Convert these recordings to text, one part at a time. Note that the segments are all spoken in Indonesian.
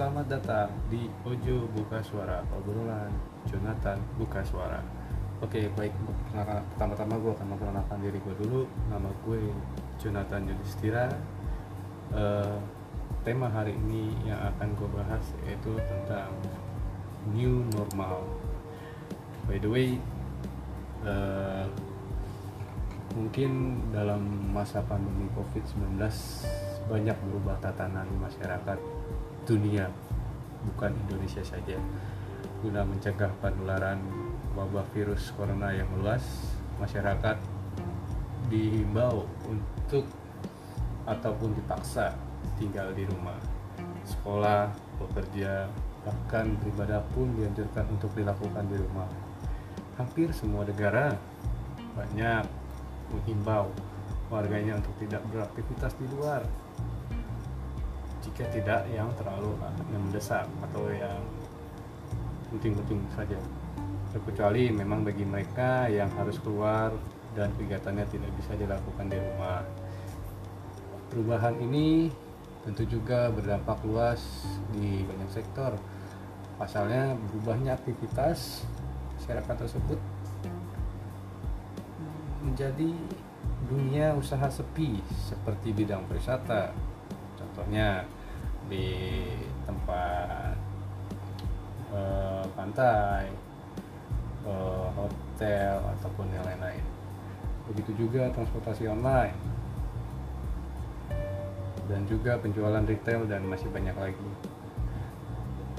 Selamat datang di Ojo Buka Suara Obrolan Jonathan Buka Suara. Oke baik pertama-tama gue akan memperkenalkan diri gue dulu. Nama gue Jonathan Yudhistira. Eh, Tema hari ini yang akan gue bahas yaitu tentang New Normal. By the way eh, Mungkin dalam masa pandemi COVID-19 banyak berubah tatanan masyarakat dunia bukan Indonesia saja. Guna mencegah penularan wabah virus corona yang meluas masyarakat dihimbau untuk ataupun dipaksa tinggal di rumah sekolah bekerja bahkan beribadah pun dianjurkan untuk dilakukan di rumah. Hampir semua negara banyak menghimbau warganya untuk tidak beraktivitas di luar jika tidak yang terlalu yang mendesak atau yang penting-penting saja. Terkecuali memang bagi mereka yang harus keluar dan kegiatannya tidak bisa dilakukan di rumah. Perubahan ini tentu juga berdampak luas di banyak sektor. Pasalnya berubahnya aktivitas masyarakat tersebut menjadi dunia usaha sepi seperti bidang pariwisata. Contohnya di tempat eh, pantai eh, hotel ataupun yang lain-lain. Begitu juga transportasi online. Dan juga penjualan retail dan masih banyak lagi.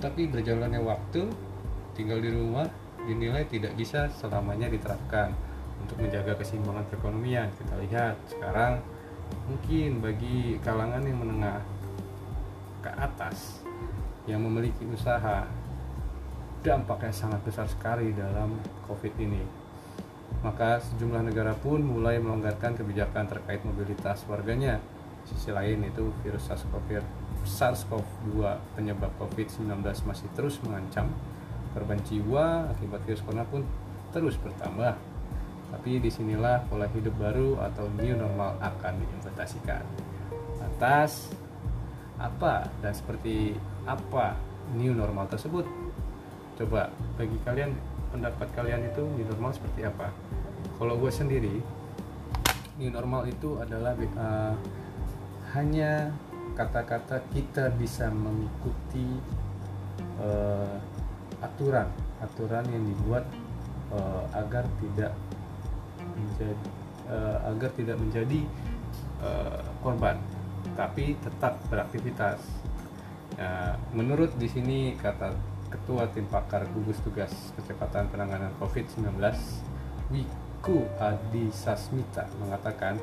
Tapi berjalannya waktu tinggal di rumah dinilai tidak bisa selamanya diterapkan untuk menjaga keseimbangan perekonomian. Kita lihat sekarang mungkin bagi kalangan yang menengah ke atas yang memiliki usaha. Dampaknya sangat besar sekali dalam covid ini. Maka sejumlah negara pun mulai melonggarkan kebijakan terkait mobilitas warganya. Sisi lain itu virus SARS-CoV SARS-CoV-2 penyebab COVID-19 masih terus mengancam. Korban jiwa akibat virus corona pun terus bertambah. Tapi di sinilah pola hidup baru atau new normal akan diimplementasikan. Atas apa dan seperti apa new normal tersebut? Coba bagi kalian pendapat kalian itu new normal seperti apa? Kalau gue sendiri new normal itu adalah uh, hanya kata-kata kita bisa mengikuti uh, aturan aturan yang dibuat uh, agar tidak menjadi uh, agar tidak menjadi uh, korban tapi tetap beraktivitas uh, menurut di sini kata ketua tim pakar gugus tugas kecepatan penanganan COVID-19 Wiku Adi Sasmita mengatakan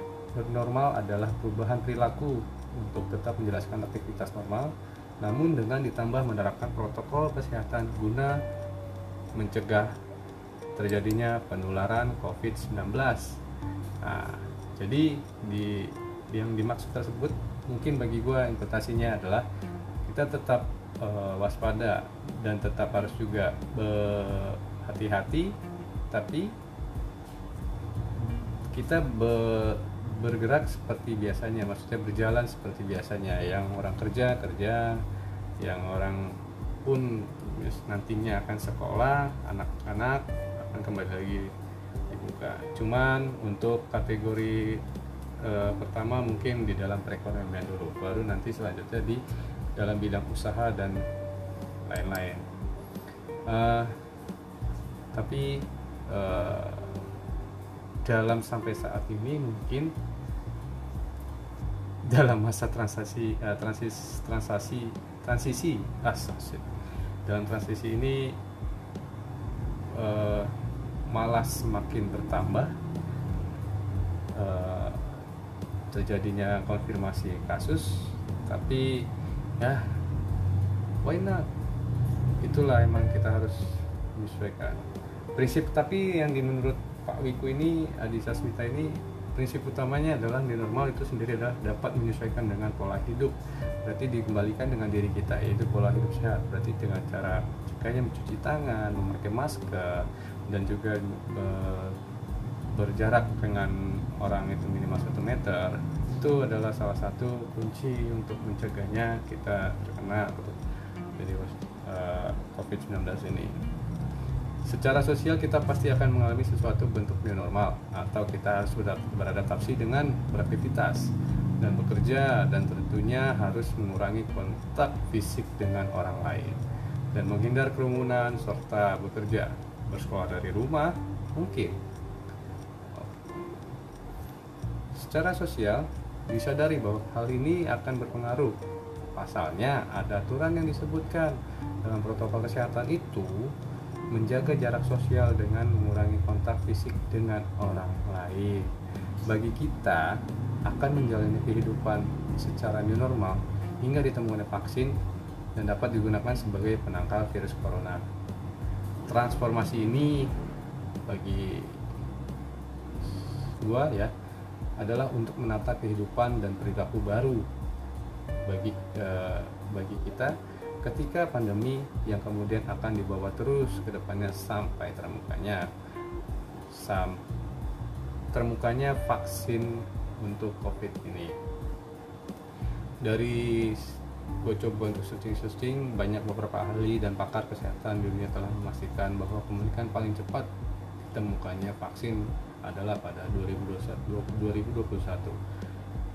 normal adalah perubahan perilaku untuk tetap menjelaskan aktivitas normal namun dengan ditambah menerapkan protokol kesehatan guna mencegah terjadinya penularan COVID-19. Nah, jadi di yang dimaksud tersebut mungkin bagi gue interpretasinya adalah kita tetap uh, waspada dan tetap harus juga berhati-hati, tapi kita be, bergerak seperti biasanya, maksudnya berjalan seperti biasanya. Yang orang kerja kerja, yang orang pun nantinya akan sekolah, anak-anak akan kembali lagi dibuka. Cuman untuk kategori e, pertama mungkin di dalam perekonomian dulu, baru nanti selanjutnya di dalam bidang usaha dan lain-lain. E, tapi e, dalam sampai saat ini mungkin dalam masa transisi uh, transis transisi transisi ah, dalam transisi ini uh, malah semakin bertambah uh, terjadinya konfirmasi kasus tapi ya why not? Itulah emang kita harus menyesuaikan. Prinsip tapi yang di menurut Pak Wiku ini Adi Sasmita ini prinsip utamanya adalah di normal itu sendiri adalah dapat menyesuaikan dengan pola hidup. Berarti dikembalikan dengan diri kita yaitu pola hidup sehat. Berarti dengan cara kayaknya mencuci tangan memakai masker dan juga e, berjarak dengan orang itu minimal satu meter itu adalah salah satu kunci untuk mencegahnya kita terkena uh, COVID-19 ini. Secara sosial kita pasti akan mengalami sesuatu bentuk new normal atau kita harus beradaptasi dengan beraktivitas dan bekerja dan tentunya harus mengurangi kontak fisik dengan orang lain dan menghindar kerumunan serta bekerja bersekolah dari rumah mungkin secara sosial disadari bahwa hal ini akan berpengaruh pasalnya ada aturan yang disebutkan dalam protokol kesehatan itu menjaga jarak sosial dengan mengurangi kontak fisik dengan orang lain. Bagi kita akan menjalani kehidupan secara new normal hingga ditemukannya vaksin dan dapat digunakan sebagai penangkal virus corona. Transformasi ini bagi gua ya adalah untuk menata kehidupan dan perilaku baru bagi eh, bagi kita ketika pandemi yang kemudian akan dibawa terus ke depannya sampai termukanya. Sam termukanya vaksin untuk covid ini. Dari gue coba untuk searching-searching banyak beberapa ahli dan pakar kesehatan dunia telah memastikan bahwa kemungkinan paling cepat ditemukannya vaksin adalah pada 2021, 2021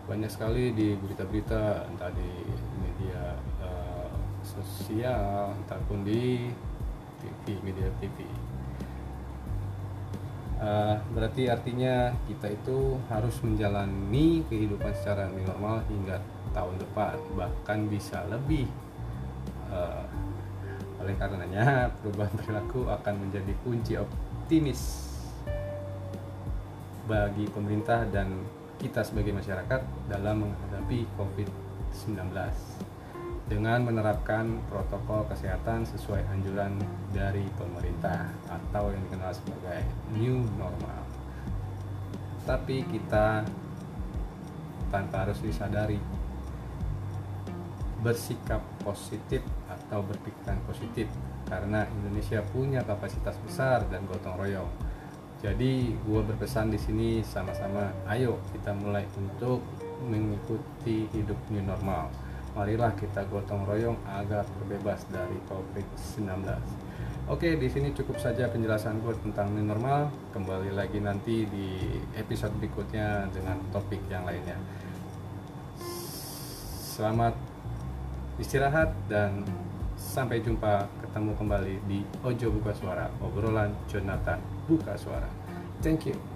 banyak sekali di berita-berita entah di media sosial ataupun di TV media TV uh, eh, berarti artinya kita itu harus menjalani kehidupan secara normal hingga tahun depan bahkan bisa lebih. Uh, oleh karenanya perubahan perilaku akan menjadi kunci optimis bagi pemerintah dan kita sebagai masyarakat dalam menghadapi COVID-19 dengan menerapkan protokol kesehatan sesuai anjuran dari pemerintah atau yang dikenal sebagai new normal. Tapi kita tanpa harus disadari bersikap positif atau berpikiran positif karena Indonesia punya kapasitas besar dan gotong royong. Jadi gue berpesan di sini sama-sama ayo kita mulai untuk mengikuti hidup new normal marilah kita gotong royong agar terbebas dari COVID-19. Oke, di sini cukup saja penjelasan gue tentang new normal. Kembali lagi nanti di episode berikutnya dengan topik yang lainnya. Selamat istirahat dan sampai jumpa ketemu kembali di Ojo Buka Suara, obrolan Jonathan Buka Suara. Thank you.